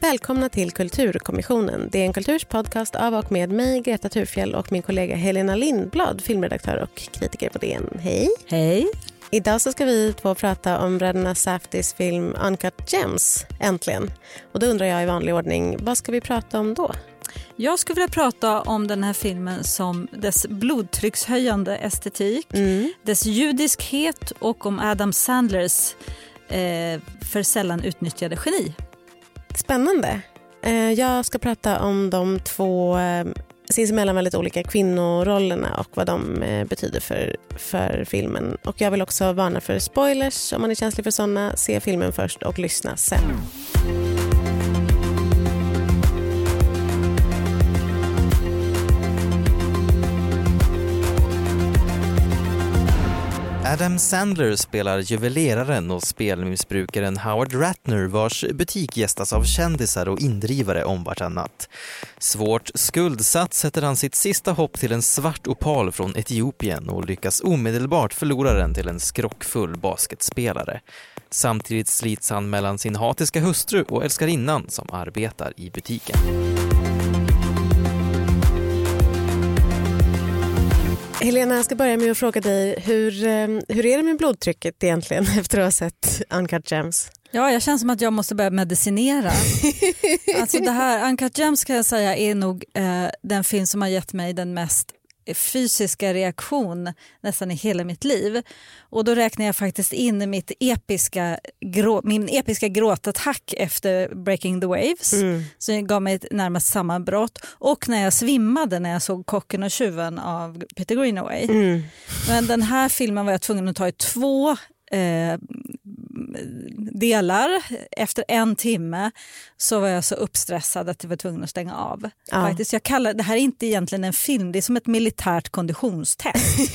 Välkomna till Kulturkommissionen. Det är en kulturs podcast av och med mig, Greta Thurfjell och min kollega Helena Lindblad, filmredaktör och kritiker på DN. Hej! Hej! Idag så ska vi två prata om bröderna Safdys film Uncut Gems, äntligen. Och då undrar jag i vanlig ordning, vad ska vi prata om då? Jag skulle vilja prata om den här filmen som dess blodtryckshöjande estetik, mm. dess judiskhet och om Adam Sandlers eh, för sällan utnyttjade geni. Spännande. Eh, jag ska prata om de två eh, sinsemellan väldigt olika kvinnorollerna och vad de eh, betyder för, för filmen. Och jag vill också varna för spoilers om man är känslig för sådana. Se filmen först och lyssna sen. Adam Sandler spelar juveleraren och spelmissbrukaren Howard Ratner vars butik gästas av kändisar och indrivare om vartannat. Svårt skuldsatt sätter han sitt sista hopp till en svart opal från Etiopien och lyckas omedelbart förlora den till en skrockfull basketspelare. Samtidigt slits han mellan sin hatiska hustru och älskarinnan som arbetar i butiken. Helena, jag ska börja med att fråga dig, hur, eh, hur är det med blodtrycket egentligen efter att ha sett Uncut Gems? Ja, jag känner som att jag måste börja medicinera. alltså det här, Uncut Gems kan jag säga är nog eh, den film som har gett mig den mest fysiska reaktion nästan i hela mitt liv. Och då räknar jag faktiskt in mitt episka, grå, min episka gråtattack efter Breaking the Waves, mm. som gav mig närmast sammanbrott. Och när jag svimmade när jag såg Kocken och tjuven av Peter Greenaway. Mm. Men den här filmen var jag tvungen att ta i två eh, delar. Efter en timme så var jag så uppstressad att jag var tvungen att stänga av. Ja. Faktiskt, jag kallar, det här är inte egentligen en film, det är som ett militärt konditionstest.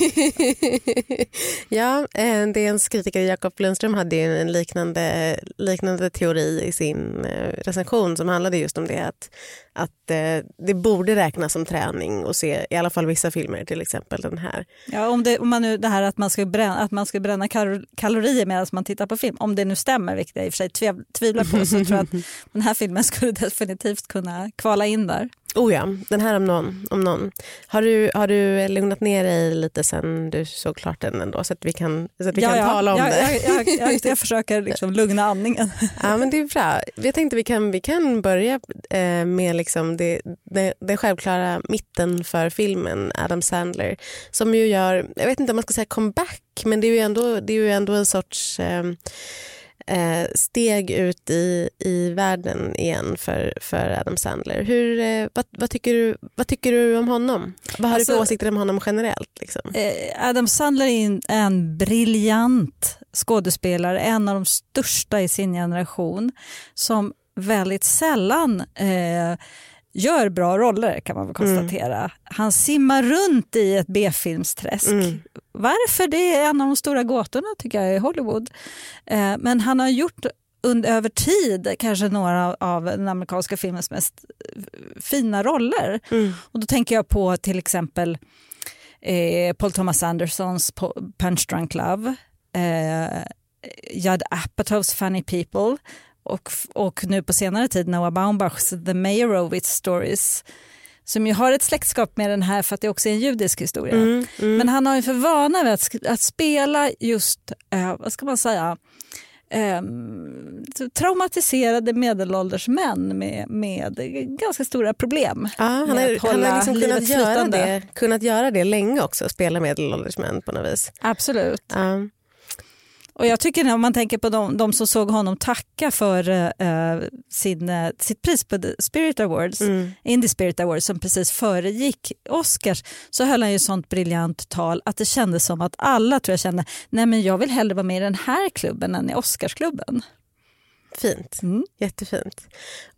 ja, eh, DNs kritiker Jakob Lundström hade en liknande, liknande teori i sin eh, recension som handlade just om det att, att eh, det borde räknas som träning att se i alla fall vissa filmer, till exempel den här. Ja, om, det, om man nu, det här att man ska bränna, att man ska bränna kalorier medan man tittar på film, om det nu stämmer, vilket jag i och för sig tvivlar på, så tror jag att den här filmen skulle definitivt kunna kvala in där. Oh ja, den här om någon. Om någon. Har, du, har du lugnat ner dig lite sen du såg klart den ändå så att vi kan, så att vi ja, kan ja. tala om ja, det? Jag, jag, jag, försöker liksom lugna andningen. Ja, men det är bra. Jag tänkte vi kan, vi kan börja eh, med liksom det, det, det självklara mitten för filmen, Adam Sandler, som ju gör, jag vet inte om man ska säga comeback, men det är ju ändå, det är ju ändå en sorts eh, eh, steg ut i, i världen igen för, för Adam Sandler. Hur, eh, vad, vad, tycker du, vad tycker du om honom? Vad har alltså, du för åsikter om honom generellt? Liksom? Eh, Adam Sandler är en, en briljant skådespelare, en av de största i sin generation som väldigt sällan eh, gör bra roller kan man väl mm. konstatera. Mm. Han simmar runt i ett B-filmsträsk. Mm. Varför? Det är en av de stora gåtorna tycker jag i Hollywood. Eh, men han har gjort under, över tid kanske några av, av den amerikanska filmens mest fina roller. Mm. Och då tänker jag på till exempel eh, Paul Thomas Andersons Punch Drunk Love, eh, Judd Apatows Funny People och, och nu på senare tid Noah Baumbachs The Meyerowitz Stories som ju har ett släktskap med den här för att det också är en judisk historia. Mm, mm. Men han har ju för vana vid att, att spela just, eh, vad ska man säga, eh, traumatiserade medelålders män med, med ganska stora problem. Ja, han har, han har liksom kunnat, göra det, kunnat göra det länge också, spela medelålders män på något vis. Absolut. Ja. Och jag tycker om man tänker på de, de som såg honom tacka för uh, sin, uh, sitt pris på The Spirit Awards, mm. Indie Spirit Awards som precis föregick Oscars, så höll han ju sånt briljant tal att det kändes som att alla tror jag kände, nej men jag vill hellre vara med i den här klubben än i Oscarsklubben. Fint, mm. jättefint.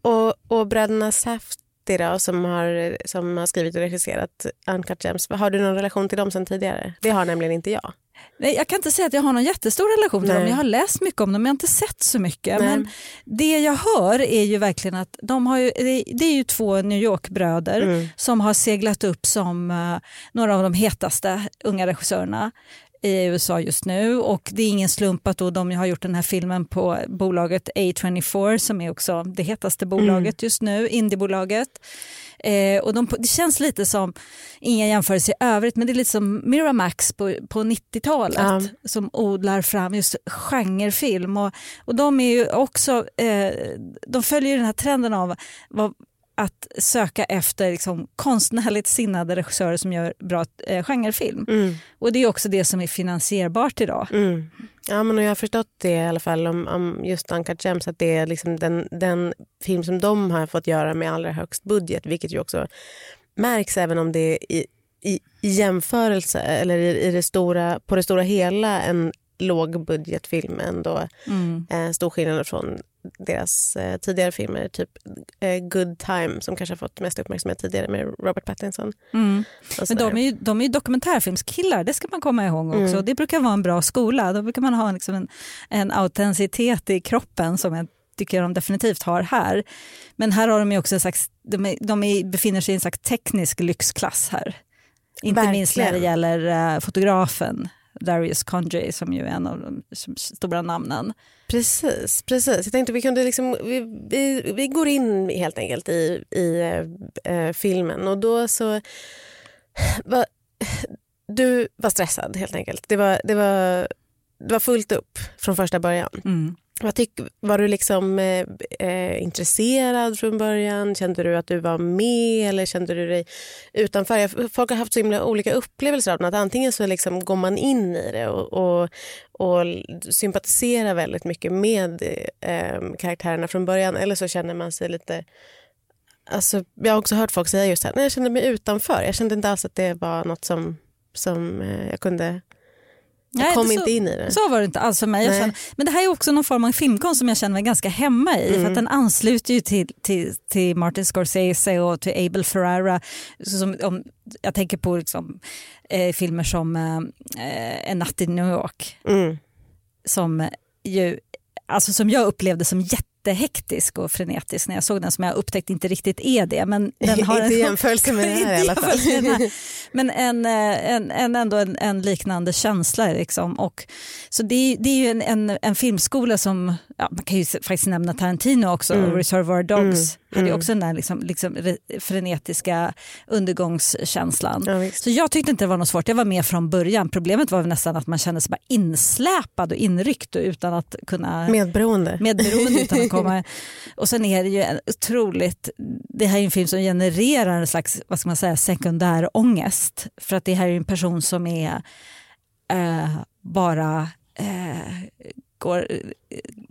Och, och bröderna Saft då, som har, som har skrivit och regisserat Uncut Gems. Har du någon relation till dem sen tidigare? Det har nämligen inte jag. Nej, jag kan inte säga att jag har någon jättestor relation till Nej. dem. Jag har läst mycket om dem men jag har inte sett så mycket. Nej. Men det jag hör är ju verkligen att de har ju, det är ju två New York-bröder mm. som har seglat upp som uh, några av de hetaste unga regissörerna. i USA just nu och det är ingen slump att då de har gjort den här filmen på bolaget A24 som är också det hetaste bolaget just nu, indiebolaget. Eh, och de, det känns lite som, inga jämförelser i övrigt, men det är lite som Miramax på, på 90-talet Ja. som odlar fram just genrefilm. Och, och de är ju också, eh, de följer ju den här trenden av vad, att söka efter liksom, konstnärligt sinnade regissörer som gör bra eh, genrefilm. Mm. Och det är också det som är finansierbart idag. Mm. Ja, men jag har förstått det i alla fall om, om just Uncut Gems att det är liksom den, den film som de har fått göra med allra högst budget vilket ju också märks även om det är i, i, i jämförelse eller i, i det stora, på det stora hela en lågbudgetfilm ändå. Mm. Eh, stor skillnad från deras eh, tidigare filmer, typ eh, Good Time som kanske har fått mest uppmärksamhet tidigare med Robert Pattinson. Mm. Men de är, ju, de är ju dokumentärfilmskillar, det ska man komma ihåg också. Mm. Det brukar vara en bra skola. Då brukar man ha liksom en, en autenticitet i kroppen som jag tycker de definitivt har här. Men här har de ju också en slags, de, är, de är, befinner sig i en slags teknisk lyxklass här. Inte minst när det Verkligen. gäller eh, fotografen Darius Conjay som ju är en av de som- stora namnen. Precis, precis. Jag tänkte vi kunde liksom, vi, vi, vi går in helt enkelt i, i eh, eh filmen och då så... Va, du var stressad helt enkelt. Det var, det, var, det var fullt upp från första början. Mm. Vad tyck, var du liksom eh, eh, intresserad från början? Kände du att du var med eller kände du dig utanför? Jag- Folk har haft så himla olika upplevelser av den. Att antingen så liksom går man in i det och, och, och sympatiserar väldigt mycket med eh, karaktärerna från början eller så känner man sig lite Alltså, jag har också hört folk säga just det här, nej jag kände mig utanför. Jag kände inte alls att det var något som, som eh, jag kunde... Jag Nej, kom så- inte in i det. Så var det inte alls för mig. Känner, men det här är också någon form av filmkonst som jag känner mig ganska hemma i. För Mm. att den ansluter ju till, till, till Martin Scorsese och till Abel Ferrara. Som, om, jag tänker på liksom, eh, filmer som eh, En natt i New York. Mm. Som, ju, alltså som jag upplevde som jättehektisk och frenetisk när jag såg den. Som jag upptäckte inte riktigt är det. Men den har inte en, jämförelse med det här i alla fall. Den. Men en, eh, en, en, ändå en, en liknande känsla. Liksom. Och, så det, är- det är ju en, en, en filmskola som, ja, man kan ju faktiskt nämna Tarantino också, Mm. Reservoir Dogs. Mm. Hade ju Mm. också den där liksom, liksom re- frenetiska undergångskänslan. Ja. Så jag tyckte inte det var något svårt, jag var med från början. Problemet var nästan att man kände sig bara insläpad och inryckt och utan att kunna Medberoende. medberoende utan att komma. Och sen är det ju en otroligt, det här är en film som genererar en slags, vad ska man säga, sekundär ångest. För att det här är en person som är eh, bara eh, går,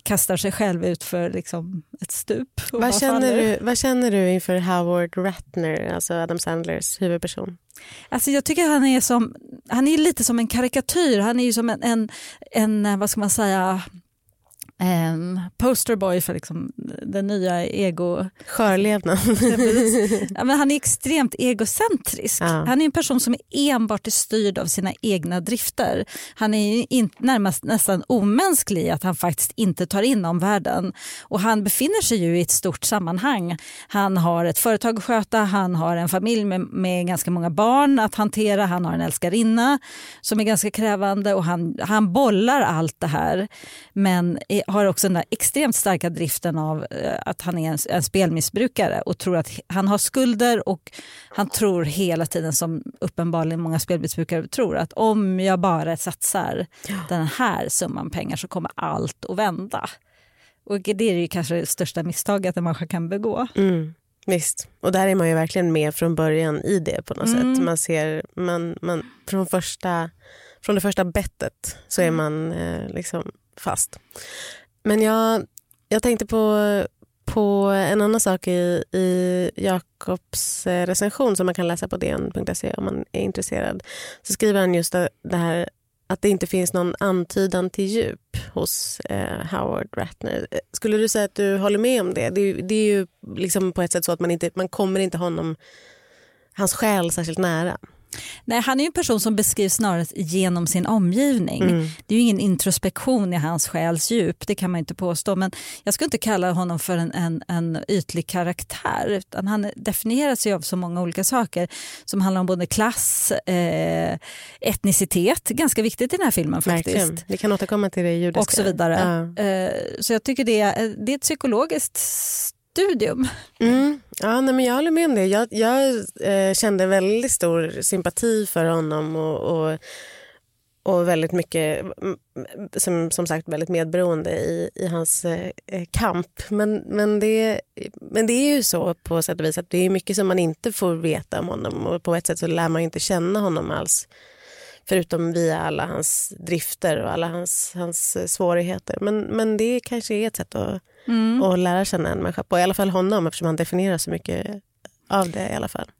kastar sig själv ut för liksom ett stup. Vad känner, du, vad känner du inför Howard Ratner, alltså Adam Sandlers huvudperson? Alltså jag tycker han är som, han är lite som en karikatyr, han är ju som en, en, en vad ska man säga, en posterboy för liksom den nya ego... Skörlevnad. Ja, men han är extremt egocentrisk. Ja. Han är en person som är enbart är styrd av sina egna drifter. Han är in, närmast nästan omänsklig i att han faktiskt inte tar in omvärlden. Och han befinner sig ju i ett stort sammanhang. Han har ett företag att sköta, han har en familj med, med ganska många barn att hantera, han har en älskarinna som är ganska krävande och han, han bollar allt det här. Men är, har också den där extremt starka driften av eh, att han är en, en spelmissbrukare och tror att han har skulder och han tror hela tiden som uppenbarligen många spelmissbrukare tror att om jag bara satsar den här summan pengar så kommer allt att vända. Och det är ju kanske det största misstaget en människa kan begå. Mm, visst. Och där är man ju verkligen med från början i det på något Mm. sätt. Man ser, man, man, från, första, från det första bettet så är man eh, liksom fast. Men jag, jag tänkte på, på en annan sak i, i Jakobs eh, recension som man kan läsa på dn.se om man är intresserad. Så skriver han just det här att det inte finns någon antydan till djup hos eh, Howard Ratner. Skulle du säga att du håller med om det? Det är, ju- det är ju liksom på ett sätt så att man inte man kommer inte honom, hans själ särskilt nära. Nej, han är ju en person som beskrivs snarare genom sin omgivning. Mm. Det är ju ingen introspektion i hans själs djup, det kan man inte påstå. Men jag skulle inte kalla honom för en, en, en ytlig karaktär. Utan han definieras ju av så många olika saker som handlar om både klass, eh, etnicitet, ganska viktigt i den här filmen faktiskt. Verkligen. Vi kan återkomma till det judiska. Och så vidare. Ja. Eh, så jag tycker det är, det är ett psykologiskt studium. Mm. Ja, nej, men jag håller med om det. Jag, jag eh, kände väldigt stor sympati för honom och, och, och väldigt mycket, som, som sagt, väldigt medberoende i, i hans eh, eh, kamp. Men, men, det, men det är ju så på sätt och vis att det är mycket som man inte får veta om honom och på ett sätt så lär man inte känna honom alls. Förutom via alla hans drifter och alla hans, hans eh, svårigheter. Men, men det kanske är ett sätt att, Mm. att lära känna en människa på. I alla fall honom eftersom han definierar så mycket av det i alla fall.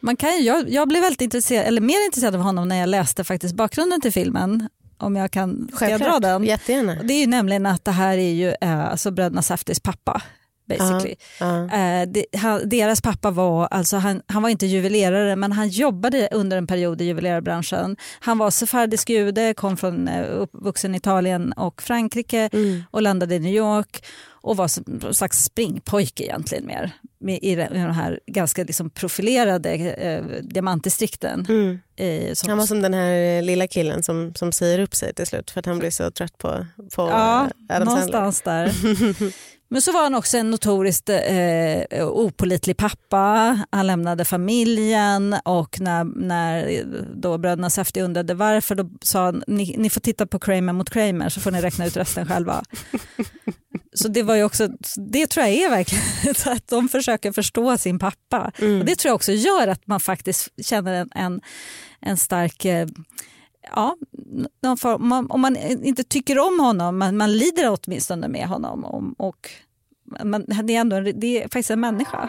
Man kan ju, jag, jag blev väldigt intresserad, eller mer intresserad av honom när jag läste faktiskt bakgrunden till filmen. Om jag kan, ska jag dra den? Jättegärna. Det är ju nämligen att det här är ju eh, alltså bröderna Safdys pappa. Basically. Ja. Eh, det, han, deras pappa var, alltså han, han var inte juvelerare men han jobbade under en period i juvelerarbranschen. Han var sefardisk jude, kom från eh, uppvuxen i Italien och Frankrike Mm. och landade i New York och var som en slags springpojke egentligen mer med, i de här ganska liksom profilerade eh, diamantdistrikten. Mm. Eh, som, Han var som den här lilla killen som, som säger upp sig till slut för att han blir så trött på, på Ja, eh, Adam Sandler. någonstans där. Men så var han också en notoriskt eh, opolitlig pappa. Han lämnade familjen och när, när då bröderna Safdie undrade varför då sa han ni, ni får titta på Kramer mot Kramer så får ni räkna ut resten själva. Så det var ju också, det tror jag är verkligen att de försöker förstå sin pappa. Mm. Och det tror jag också gör att man faktiskt känner en, en, en stark eh, Ja, någon form, man, om man inte tycker om honom, man, man lider åtminstone med honom. Om, och man, det, är ändå, en- det är faktiskt en människa.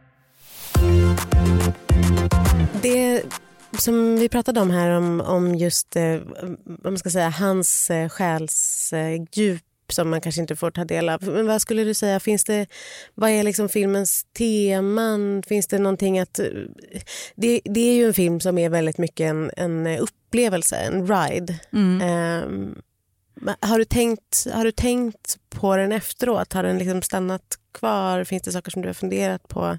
Det som vi pratade om här om, om just eh, vad man ska säga, hans eh, själs eh, som man kanske inte får ta del av. Men vad skulle du säga, finns det, vad är liksom filmens teman? Finns det någonting att... eh, Det, det är ju en film som är väldigt mycket en, en upplevelse, en ride. Ehm, men har, du tänkt, har du tänkt på den efteråt? Har den liksom stannat kvar? Finns det saker som du har funderat på?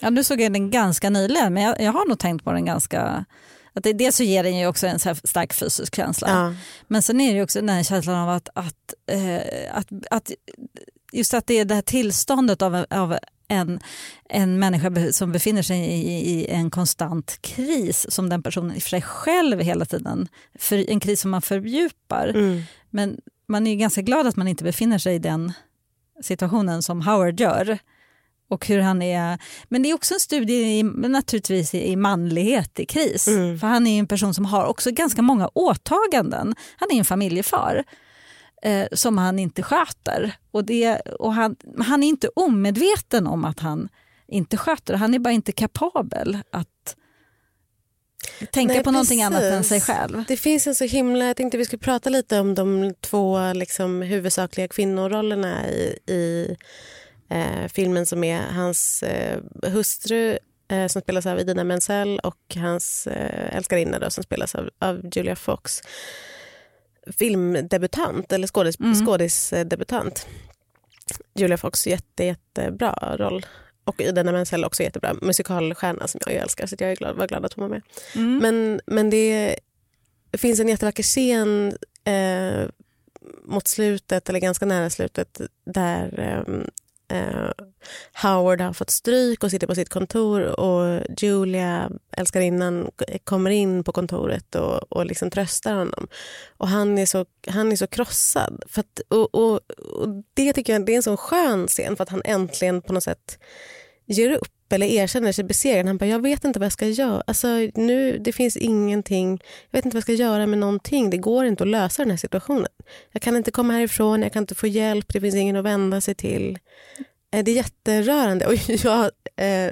Ja, nu såg jag den ganska nyligen, men jag, jag har nog tänkt på den ganska... Att det, dels så ger den ju också en så stark fysisk känsla. Ja. Men sen är det ju också den här känslan av att, att, eh, att, att just att det är det här tillståndet av, av en, en människa som befinner sig i, i en konstant kris som den personen i sig själv hela tiden, för, en kris som man fördjupar. Mm. Men man är ju ganska glad att man inte befinner sig i den situationen som Howard gör. Och hur han är, men det är också en studie i, naturligtvis i, manlighet i kris. Mm. För han är ju en person som har också ganska många åtaganden. Han är en familjefar eh, som han inte sköter. Och, det, och han, han är inte omedveten om att han inte sköter. Han är bara inte kapabel att tänka Nej, på någonting annat än sig själv. Det finns en så himla, jag tänkte vi skulle prata lite om de två liksom, huvudsakliga kvinnorollerna i, i eh, filmen som är hans eh, hustru eh, som spelas av Idina Menzel och hans eh, älskarinna då, som spelas av, av Julia Fox. Filmdebutant, eller skådis, Mm. skådisdebutant. Julia Fox, jätte, jättebra roll. Och Idina Menzel också jättebra. Musikalstjärna som jag älskar så jag är glad, var glad att hon var med. Mm. Men, men det finns en jättevacker scen eh, mot slutet, eller ganska nära slutet, där ehm, eh, Howard har fått stryk och sitter på sitt kontor och Julia, älskarinnan, kommer in på kontoret och, och liksom tröstar honom. Och han är så, han är så krossad. För att, och, och, och det tycker jag det är en sån skön scen för att han äntligen på något sätt ger upp eller erkänner sig besegrad. Han bara, jag vet inte vad jag ska göra. Alltså, nu, det finns ingenting. Jag vet inte vad jag ska göra med någonting. Det går inte att lösa den här situationen. Jag kan inte komma härifrån, jag kan inte få hjälp, det finns ingen att vända sig till. Eh, Det är jätterörande. Och jag eh,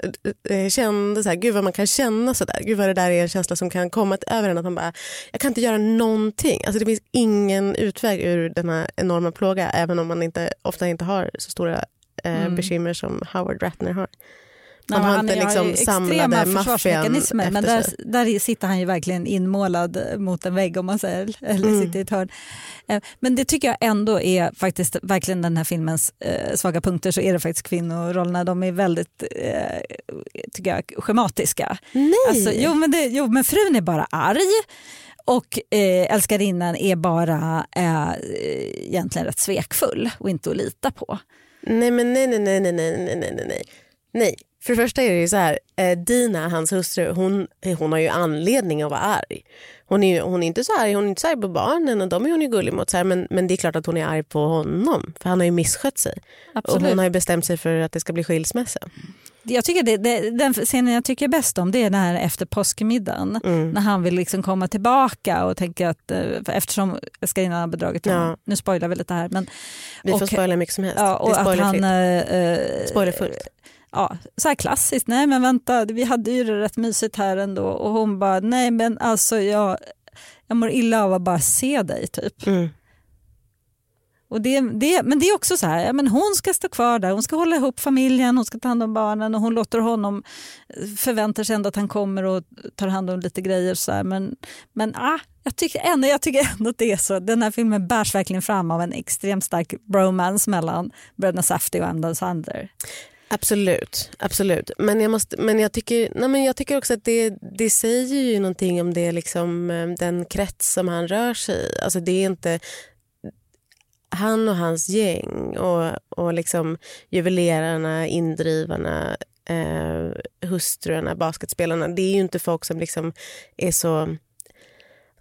eh, kände så här, gud vad man kan känna så där. Gud vad det där är en känsla som kan komma över en. Att man bara, jag kan inte göra någonting. Alltså det finns ingen utväg ur den här enorma plåga. Även om man inte, ofta inte har så stora eh, Mm. bekymmer som Howard Ratner har. Nej, han har inte liksom samlade maffian Men där, där, sitter han ju verkligen inmålad mot en vägg om man säger, eller mm. sitter i ett hörn. Eh, men det tycker jag ändå är faktiskt verkligen den här filmens eh, svaga punkter så är det faktiskt kvinnorollerna, de är väldigt eh, tycker jag, schematiska. Nej. Alltså, jo, men det, jo men frun är bara arg. Och eh, älskarinnan är bara eh, egentligen rätt svekfull och inte att lita på. Nej men nej nej nej nej nej nej nej. Nej, för det första är det ju så här, eh, Dina, hans hustru, hon, hon har ju anledning att vara arg. Hon är, hon är inte så arg, hon är inte så arg på barnen och de är hon ju gullig mot. Så här, men, men det är klart att hon är arg på honom för han har ju misskött sig. Och Absolut. hon har ju bestämt sig för att det ska bli skilsmässa. Jag tycker det, det, den scenen jag tycker bäst om det är den här efter påskmiddagen. Mm. När han vill liksom komma tillbaka och tänker att eh, eftersom älskarinnan har bedragit honom. Ja. Nu spoilar vi lite här. Men, Vi får Och- spoila hur mycket som helst. ja, och att han... eh, eh, Spoilerfullt. Ja, så här klassiskt. Nej men vänta, vi hade ju det rätt mysigt här ändå. Och hon bara, nej men alltså jag, jag mår illa av att bara se dig typ. Mm. Och det, det, men det är också så här, ja, men hon ska stå kvar där, hon ska hålla ihop familjen, hon ska ta hand om barnen och hon låter honom förväntar sig ändå att han kommer och tar hand om lite grejer. Så här. Men, men ah, jag, tycker ändå, jag tycker ändå att det är så. Den här filmen bärs verkligen fram av en extremt stark bromance mellan bröderna Safdie och Adam Sandler. Absolut, absolut. Men jag, måste, men jag, tycker, nej men jag tycker också att det, det säger ju någonting om det, liksom, eh, den krets som han rör sig i. Alltså det är inte han och hans gäng och, och liksom juvelerarna, indrivarna, eh, hustrurna, basketspelarna. Det är ju inte folk som liksom är så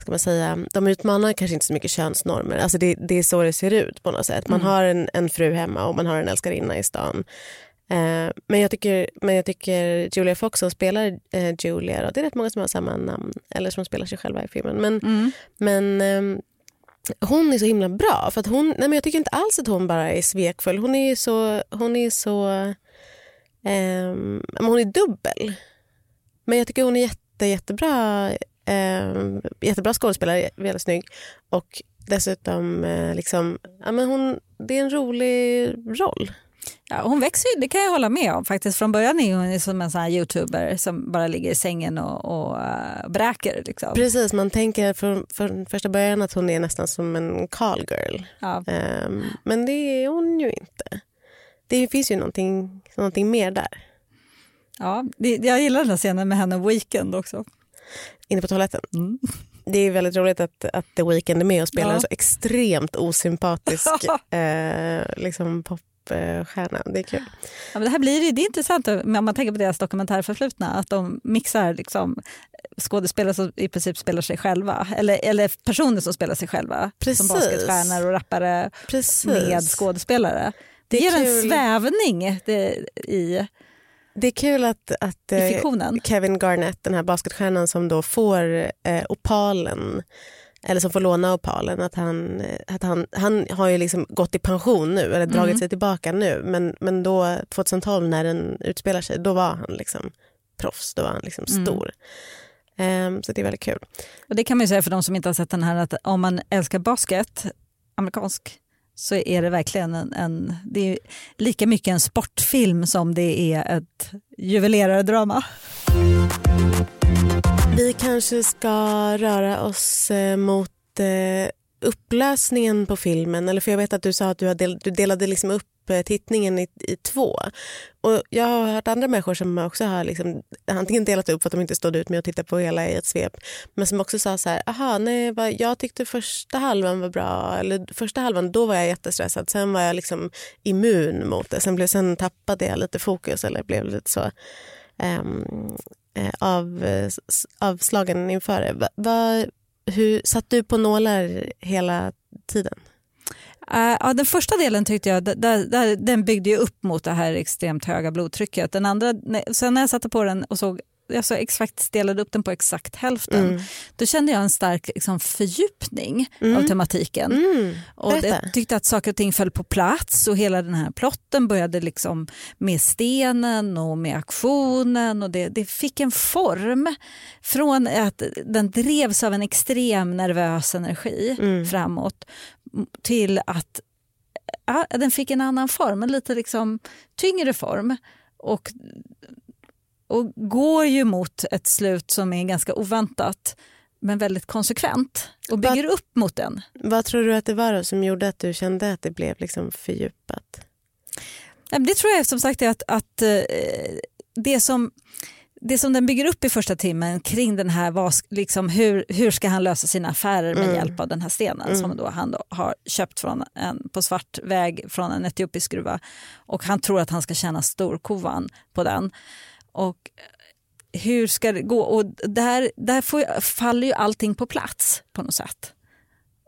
ska man säga, de utmanar kanske inte så mycket könsnormer. Alltså det, det är så det ser ut på något sätt. Man har en, en fru hemma och man har en älskarinna i stan. Eh, men, jag tycker, men jag tycker Julia Fox som spelar eh, Julia, och det är rätt många som har samma namn, eller som spelar sig själva i filmen. Men, men ehm, hon är så himla bra. För att hon, nej men jag tycker inte alls att hon bara är svekfull. Hon är så... Hon är, så men hon är dubbel. Men jag tycker hon är jätte, jättebra, ehm, jättebra skådespelare, väldigt snygg. Och dessutom, eh, liksom, ja, men hon, det är en rolig roll. Ja, hon växer ju, det kan jag hålla med om faktiskt. Från början är hon som en sån här youtuber som bara ligger i sängen och, och uh, bräker. Liksom. Precis, man tänker från, från första början att hon är nästan som en call girl. Ja. Ehm, men det är hon ju inte. Det finns ju någonting, någonting mer där. Ja, det, jag gillar den här scenen med henne Weekend också. Inne på toaletten. Mm. Det är väldigt roligt att, att The Weeknd är med och spelar Ja. en så extremt osympatisk eh, liksom popstjärna. Det är kul. Ja, men det här blir det är intressant om man tänker på deras dokumentärförflutna, att de mixar liksom skådespelare som i princip spelar sig själva, eller, eller personer som spelar sig själva, Precis. som basketstjärnor och rappare Precis. med skådespelare. Det, Det ger en kul. svävning det, i, Det är kul att, att eh. Kevin Garnett, den här basketstjärnan som då får eh, opalen eller som får låna opalen, att han, eh, att han, han har ju liksom gått i pension nu, eller dragit Mm. sig tillbaka nu, men, men då 2012 när den utspelar sig, då var han liksom proffs, då var han liksom Mm. stor. Ehm, så det är väldigt kul. Och det kan man ju säga för de som inte har sett den här, att om man älskar basket, amerikansk, så är det verkligen en, en det är lika mycket en sportfilm som det är ett juvelerardrama. Vi kanske ska röra oss eh, mot eh, upplösningen på filmen. Eller för Jag vet att du sa att du, har del, du delade liksom upp eh, tittningen i, i två. Och Jag har hört andra människor som också har liksom, antingen delat upp för att de inte stod ut med att titta på hela i ett svep. Men som också sa så här, aha, nej, vad, jag tyckte första halvan var bra. Eller första halvan, då var jag jättestressad. Sen var jag liksom immun mot det. Sen, blev, sen tappade jag lite fokus eller blev lite så Um, eh, av, eh, avslagen inför det. Va, va, hur, satt du på nålar hela tiden? Uh, ja, den första delen tyckte jag, där, där, den byggde ju upp mot det här extremt höga blodtrycket. Den andra, sen när jag satte på den och såg jag så exakt delade upp den på exakt hälften. Mm. Då kände jag en stark liksom, fördjupning mm. av tematiken. Mm. Och jag tyckte att saker och ting föll på plats och hela den här plotten började liksom med stenen och med aktionen och det, det fick en form från att den drevs av en extrem nervös energi mm. framåt till att ja, den fick en annan form, en lite liksom tyngre form. Och och går ju mot ett slut som är ganska oväntat men väldigt konsekvent och bygger vad, upp mot den. Vad tror du att det var som gjorde att du kände att det blev liksom fördjupat? Det tror jag som sagt är att, att eh, det som det som den bygger upp i första timmen kring den här, vad, liksom, hur, hur ska han lösa sina affärer med mm. hjälp av den här stenen mm. som då han då har köpt från en, på svart väg från en etiopisk gruva och han tror att han ska tjäna storkovan på den. Och hur ska det gå? Och där, där får, faller ju allting på plats på något sätt.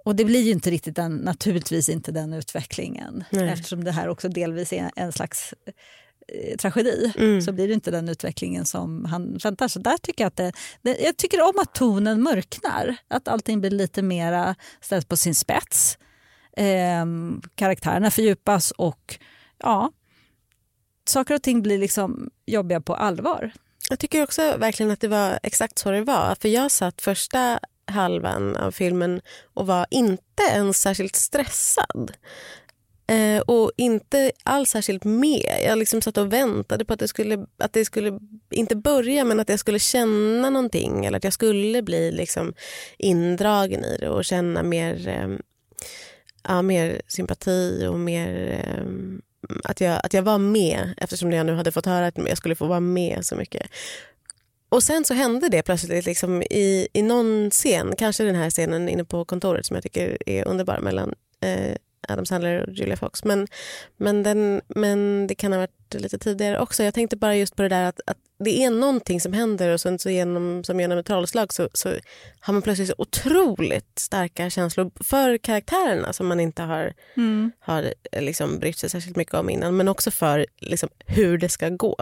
Och det blir ju inte riktigt den, naturligtvis inte den utvecklingen Nej. eftersom det här också delvis är en slags eh, tragedi mm. så blir det inte den utvecklingen som han väntar. Så där tycker jag att det, det, jag tycker om att tonen mörknar, att allting blir lite mer ställt på sin spets. Eh, karaktärerna fördjupas och ja, saker och ting blir liksom jobbiga på allvar. Jag tycker också verkligen att det var exakt så det var. För jag satt första halvan av filmen och var inte ens särskilt stressad. Eh, och inte alls särskilt med. Jag liksom satt och väntade på att det, skulle, att det skulle, inte börja, men att jag skulle känna någonting. Eller att jag skulle bli liksom indragen i det och känna mer, eh, ja, mer sympati och mer eh, att jag, att jag var med eftersom jag nu hade fått höra att jag skulle få vara med så mycket. Och sen så hände det plötsligt liksom i, i någon scen, kanske den här scenen inne på kontoret som jag tycker är underbar mellan eh, Adam Sandler och Julia Fox. Men, men, den, men det kan ha varit lite tidigare också. Jag tänkte bara just på det där att, att det är någonting som händer och sen så genom, som genom ett trollslag så, så har man plötsligt så otroligt starka känslor för karaktärerna som man inte har, mm. har liksom brytt sig särskilt mycket om innan. Men också för liksom, hur det ska gå.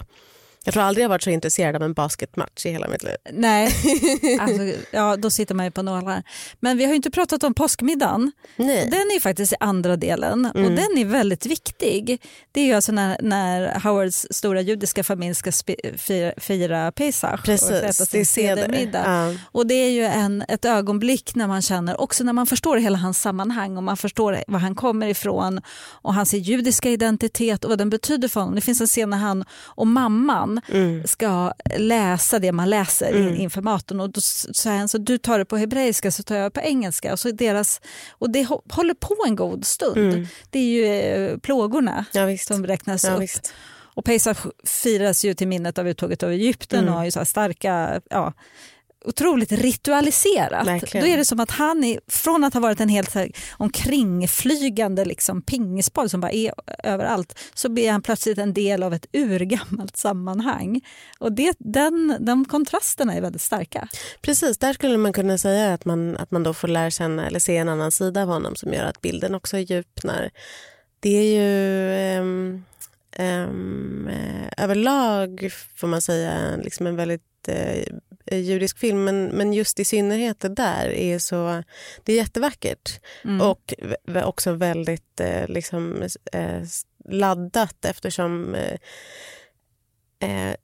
Jag tror aldrig jag varit så intresserad av en basketmatch i hela mitt liv. Nej, alltså, ja, då sitter man ju på nålar. Men vi har inte pratat om påskmiddagen. Nej. Den är faktiskt i andra delen mm. och den är väldigt viktig. Det är ju alltså när, när Howards stora judiska familj ska fira, fira Pesach Precis, och äta sin sedermiddag. Ja. Och det är ju en, ett ögonblick när man känner, också när man förstår hela hans sammanhang och man förstår var han kommer ifrån och hans judiska identitet och vad den betyder för honom. Det finns en scen när han och mamman mm. ska läsa det man läser mm. inför maten. Och då säger han så du tar det på hebreiska så tar jag på engelska. Och, så deras, och det håller på en god stund. Mm. Det är ju eh, plågorna ja, som räknas ja, upp. Visst. Och Pesach firas ju till minnet av uttåget av Egypten mm. och har ju så starka ja, otroligt ritualiserat. Verkligen. Då är det som att han, är, från att ha varit en helt här, omkringflygande liksom, pingisboll som bara är överallt, så blir han plötsligt en del av ett urgammalt sammanhang. Och det, den, de kontrasterna är väldigt starka. Precis, där skulle man kunna säga att man, att man då får lära känna eller se en annan sida av honom som gör att bilden också djupnar. Det är ju um, um, överlag, får man säga, liksom en väldigt eh, judisk film men, men just i synnerhet det där är så det är jättevackert mm. och också väldigt eh, liksom, eh, laddat eftersom eh, eh,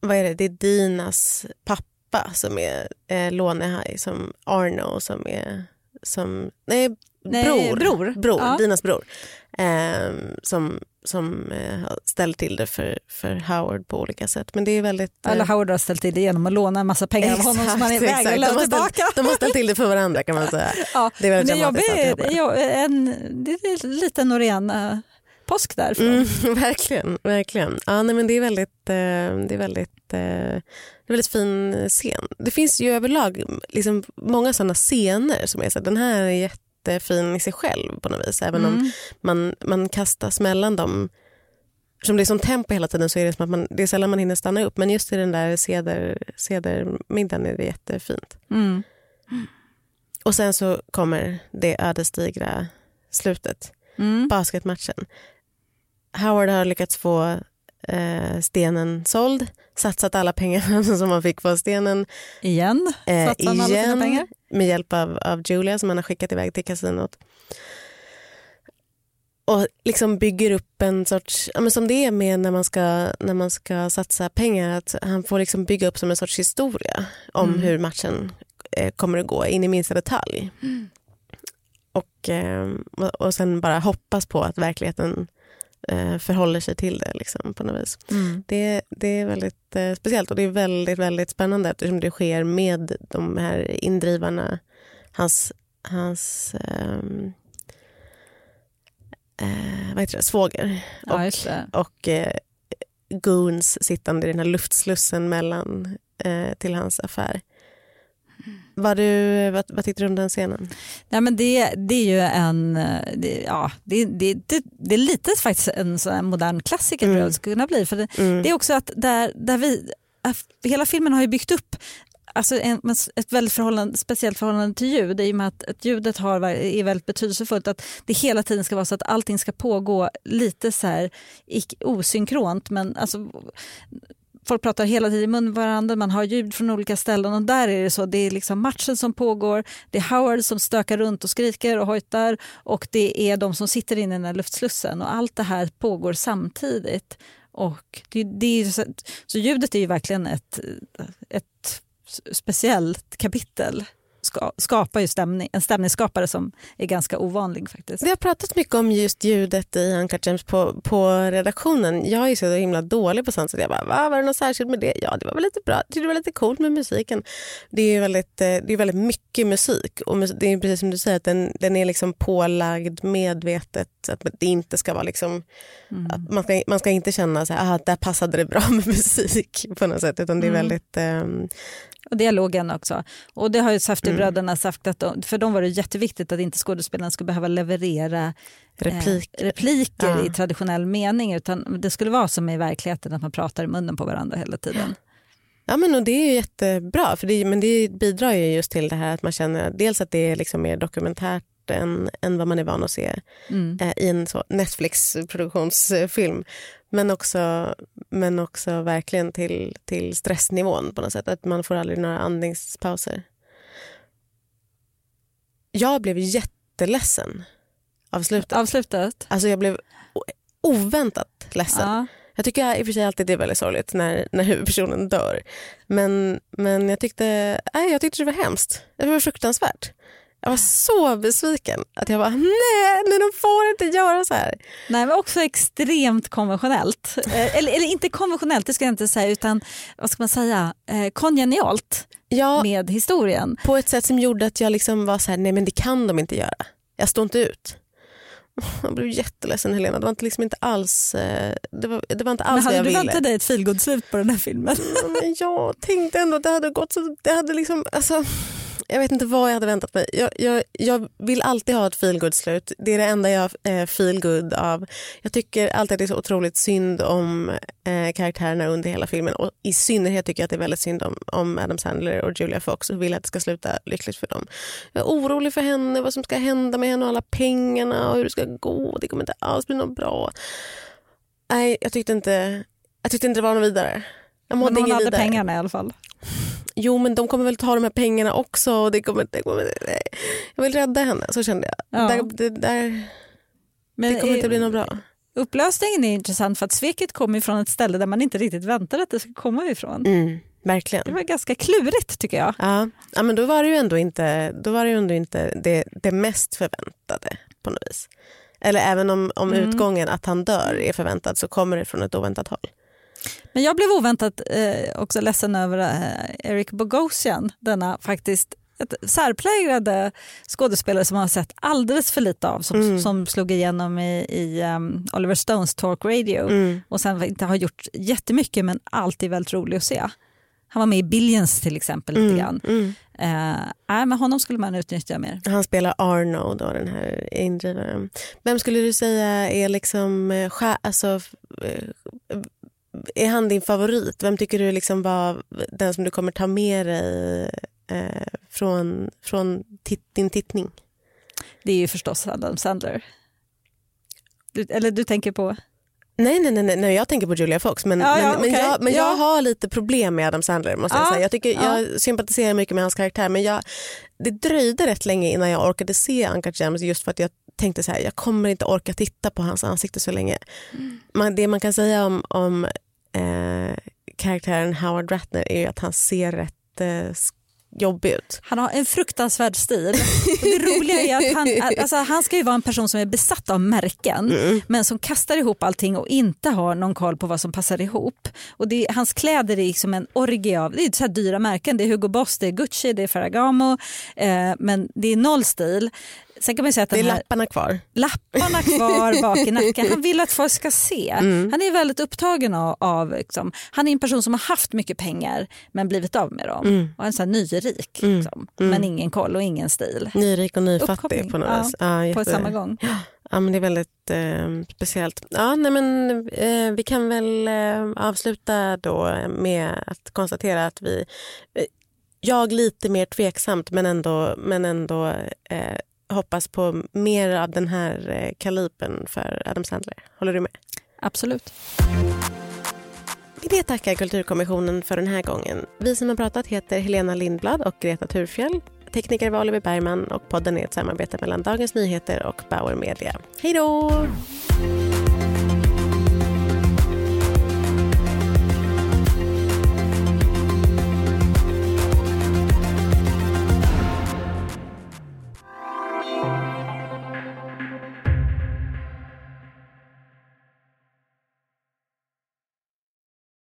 vad är det? det är Dinas pappa som är eh, lånehaj, som Arno som är som, nej, nej bror, bror. bror ja. Dinas bror eh, som som eh, har ställt till det för, för Howard på olika sätt. Men det är väldigt... Eh, Howard har ställt till det genom att låna en massa pengar exakt, av honom som han är väg att tillbaka. De har ställt till det för varandra kan man säga. ja, det är väldigt men jag ber, jag, en, det är lite Norén uh, påsk därifrån. Mm, verkligen, verkligen. Ja, nej, men det är väldigt, det är väldigt, det är väldigt fin scen. Det finns ju överlag liksom många sådana scener som är så den här är jätte jättefin i sig själv på något vis. Även mm. om man, man kastas mellan dem. Som det är som tempo hela tiden så är det som att man, det är sällan man hinner stanna upp. Men just i den där seder, sedermiddagen är det jättefint. Mm. Och sen så kommer det ödesdigra slutet, Mm. basketmatchen. Howard har lyckats få eh, stenen såld, satsat alla pengar som han fick på stenen Igen eh, satsar han alla sina pengar. med hjälp av, av Julia som han har skickat iväg till kasinot. Och liksom bygger upp en sorts, ja, men som det är med när man, ska, när man ska satsa pengar, att han får liksom bygga upp som en sorts historia om Mm. hur matchen eh, kommer att gå in i minsta detalj. Och, eh, och- och sen bara hoppas på att verkligheten eh, förhåller sig till det liksom, på något vis. Mm. Det, det är väldigt eh, speciellt och det är väldigt, väldigt spännande eftersom det sker med de här indrivarna, hans, hans ehm, eh, vad heter det, svåger Ja, just det. och eh, goons sittande i den här luftslussen mellan eh, till hans affär. Vad, du, vad, vad tyckte du om den scenen? Nej, men det, det är ju en, det, ja, det, det, det, det är lite faktiskt en sån modern klassiker Mm. det skulle kunna bli. För det, Mm. det är också att där, där vi, hela filmen har ju byggt upp Alltså en, ett väldigt förhållande, speciellt förhållande till ljud i och med att, att ljudet har, är väldigt betydelsefullt. Att det hela tiden ska vara så att allting ska pågå lite så här osynkront. Men alltså, folk pratar hela tiden i mun med varandra, man har ljud från olika ställen och där är det så. Det är liksom matchen som pågår, det är Howard som stökar runt och skriker och hojtar och det är de som sitter inne i den här luftslussen och allt det här pågår samtidigt. Och det, det är, så, så ljudet är ju verkligen ett, ett speciellt kapitel. Ska, skapar ju stämning, en stämningsskapare som är ganska ovanlig faktiskt. Vi har pratat mycket om just ljudet i Uncut Gems på, på redaktionen. Jag är så himla dålig på sånt så jag bara, Va, var det något särskilt med det? Ja, det var väl lite bra. Det var lite coolt med musiken. Det är väldigt, eh, det är väldigt mycket musik och det är precis som du säger att den, den är liksom pålagd medvetet att det inte ska vara liksom att man, ska, man ska inte känna så här, ah, där passade det bra med musik på något sätt utan det är Mm. väldigt ehm, Och dialogen också. Och det har ju Safdie-bröderna sagt att de, för dem var det jätteviktigt att inte skådespelaren skulle behöva leverera replik. eh, repliker Ja. i traditionell mening utan det skulle vara som i verkligheten att man pratar i munnen på varandra hela tiden. Ja men och det är ju jättebra för det, men det bidrar ju just till det här att man känner dels att det är liksom mer dokumentärt än, än vad man är van att se Mm. eh, i en Netflix-produktionsfilm. Men också, men också verkligen till, till stressnivån på något sätt. Att man får aldrig några andningspauser. Jag blev jätteledsen av slutet. Avslutat? Alltså jag blev oväntat ledsen. Ja. Jag tycker i och för sig alltid det är väldigt sorgligt när, när huvudpersonen dör. Men, men jag, tyckte, nej, jag tyckte det var hemskt. Det var fruktansvärt. Jag var så besviken att jag bara, nej, nej de får inte göra så här. Nej, men också extremt konventionellt. Eh, eller, eller inte konventionellt, det ska jag inte säga, utan vad ska man säga, eh, kongenialt Ja, med historien. på ett sätt som gjorde att jag liksom var så här, nej men det kan de inte göra. Jag står inte ut. Jag blev jätteledsen Helena, det var inte, liksom inte alls, eh, det var, det var inte Men alls vad hade jag du ville. väntat dig ett feelgood-slut på den här filmen? Ja, Men jag tänkte ändå att det hade gått så... Det hade liksom, alltså, jag vet inte vad jag hade väntat mig. Jag, jag, jag vill alltid ha ett feelgood slut Det är det enda jag eh, feelgood av. Jag tycker alltid att det är så otroligt synd om eh, karaktärerna under hela filmen. Och I synnerhet tycker jag att det är väldigt synd om, om Adam Sandler och Julia Fox och vill att det ska sluta lyckligt för dem. Jag är orolig för henne, vad som ska hända med henne och alla pengarna och hur det ska gå. Det kommer inte alls bli något bra. Nej, jag tyckte inte, jag tyckte inte det var något vidare. Jag mådde Men hon hade vidare. pengarna i alla fall. Jo men de kommer väl ta de här pengarna också. Och det kommer, det kommer, nej. Jag vill rädda henne, så kände jag. Ja. Där, det, där, Men det kommer inte eh, bli något bra. Upplösningen är intressant för att sveket kommer från ett ställe där man inte riktigt väntar att det ska komma ifrån. Mm, Det verkligen. var ganska klurigt tycker jag. Ja. ja men då var det ju ändå inte, då var det, ju ändå inte det, det mest förväntade på något vis. Eller även om, om Mm. utgången att han dör är förväntad så kommer det från ett oväntat håll. Men jag blev oväntat eh, också ledsen över eh, Eric Bogosian, denna faktiskt ett särpräglade skådespelare som man har sett alldeles för lite av, som, Mm. som slog igenom i, i um, Oliver Stones Talk Radio Mm. och sen inte har gjort jättemycket men alltid väldigt rolig att se. Han var med i Billions till exempel lite Mm. grann. Mm. Eh, men honom skulle man utnyttja mer. Han spelar Arno, då, den här indrivaren. Vem skulle du säga är liksom, eh, alltså, eh, är han din favorit? Vem tycker du liksom var den som du kommer ta med dig eh, från, från din tittning? det är ju förstås Adam Sandler. Du, eller du tänker på? Nej, nej, nej, nej, jag tänker på Julia Fox. Men, Ja, ja, men, men, okej. jag, men Ja. jag har lite problem med Adam Sandler. Måste jag, Ja, säga. Jag, tycker, ja. jag sympatiserar mycket med hans karaktär men jag, det dröjde rätt länge innan jag orkade se Uncut Gems just för att jag tänkte så här, jag kommer inte orka titta på hans ansikte så länge. Mm. Man, det man kan säga om, om eh, karaktären Howard Ratner är att han ser rätt eh, jobbig ut. Han har en fruktansvärd stil. Det roliga är att han, alltså, han ska ju vara en person som är besatt av märken men som kastar ihop allting och inte har någon koll på vad som passar ihop. Och det, hans kläder är liksom en orgie av det är så dyra märken. Det är Hugo Boss, det är Gucci, det är Ferragamo eh, men det är noll stil. Sen kan man säga att Det är här lapparna kvar. lapparna kvar bak i nacken. Han vill att folk ska se. Mm. Han är väldigt upptagen av, av liksom, han är en person som har haft mycket pengar men blivit av med dem. Mm. Och en sån här nyrik liksom. men ingen koll och ingen stil. Nyrik och nyfattig Uppkoppling, på något ja, vis. Ja, På samma gång. Ja, men det är väldigt eh, speciellt. Ja, nej, men, eh, vi kan väl eh, avsluta då med att konstatera att vi, eh, jag lite mer tveksamt men ändå, men ändå eh, hoppas på mer av den här eh, kalibern för Adam Sandler. Håller du med? Absolut. Vi det tackar Kulturkommissionen för den här gången. Vi som har pratat heter Helena Lindblad och Greta Thurfjell. Tekniker var Oliver Bergman och podden är ett samarbete mellan Dagens Nyheter och Bauer Media. Hej då!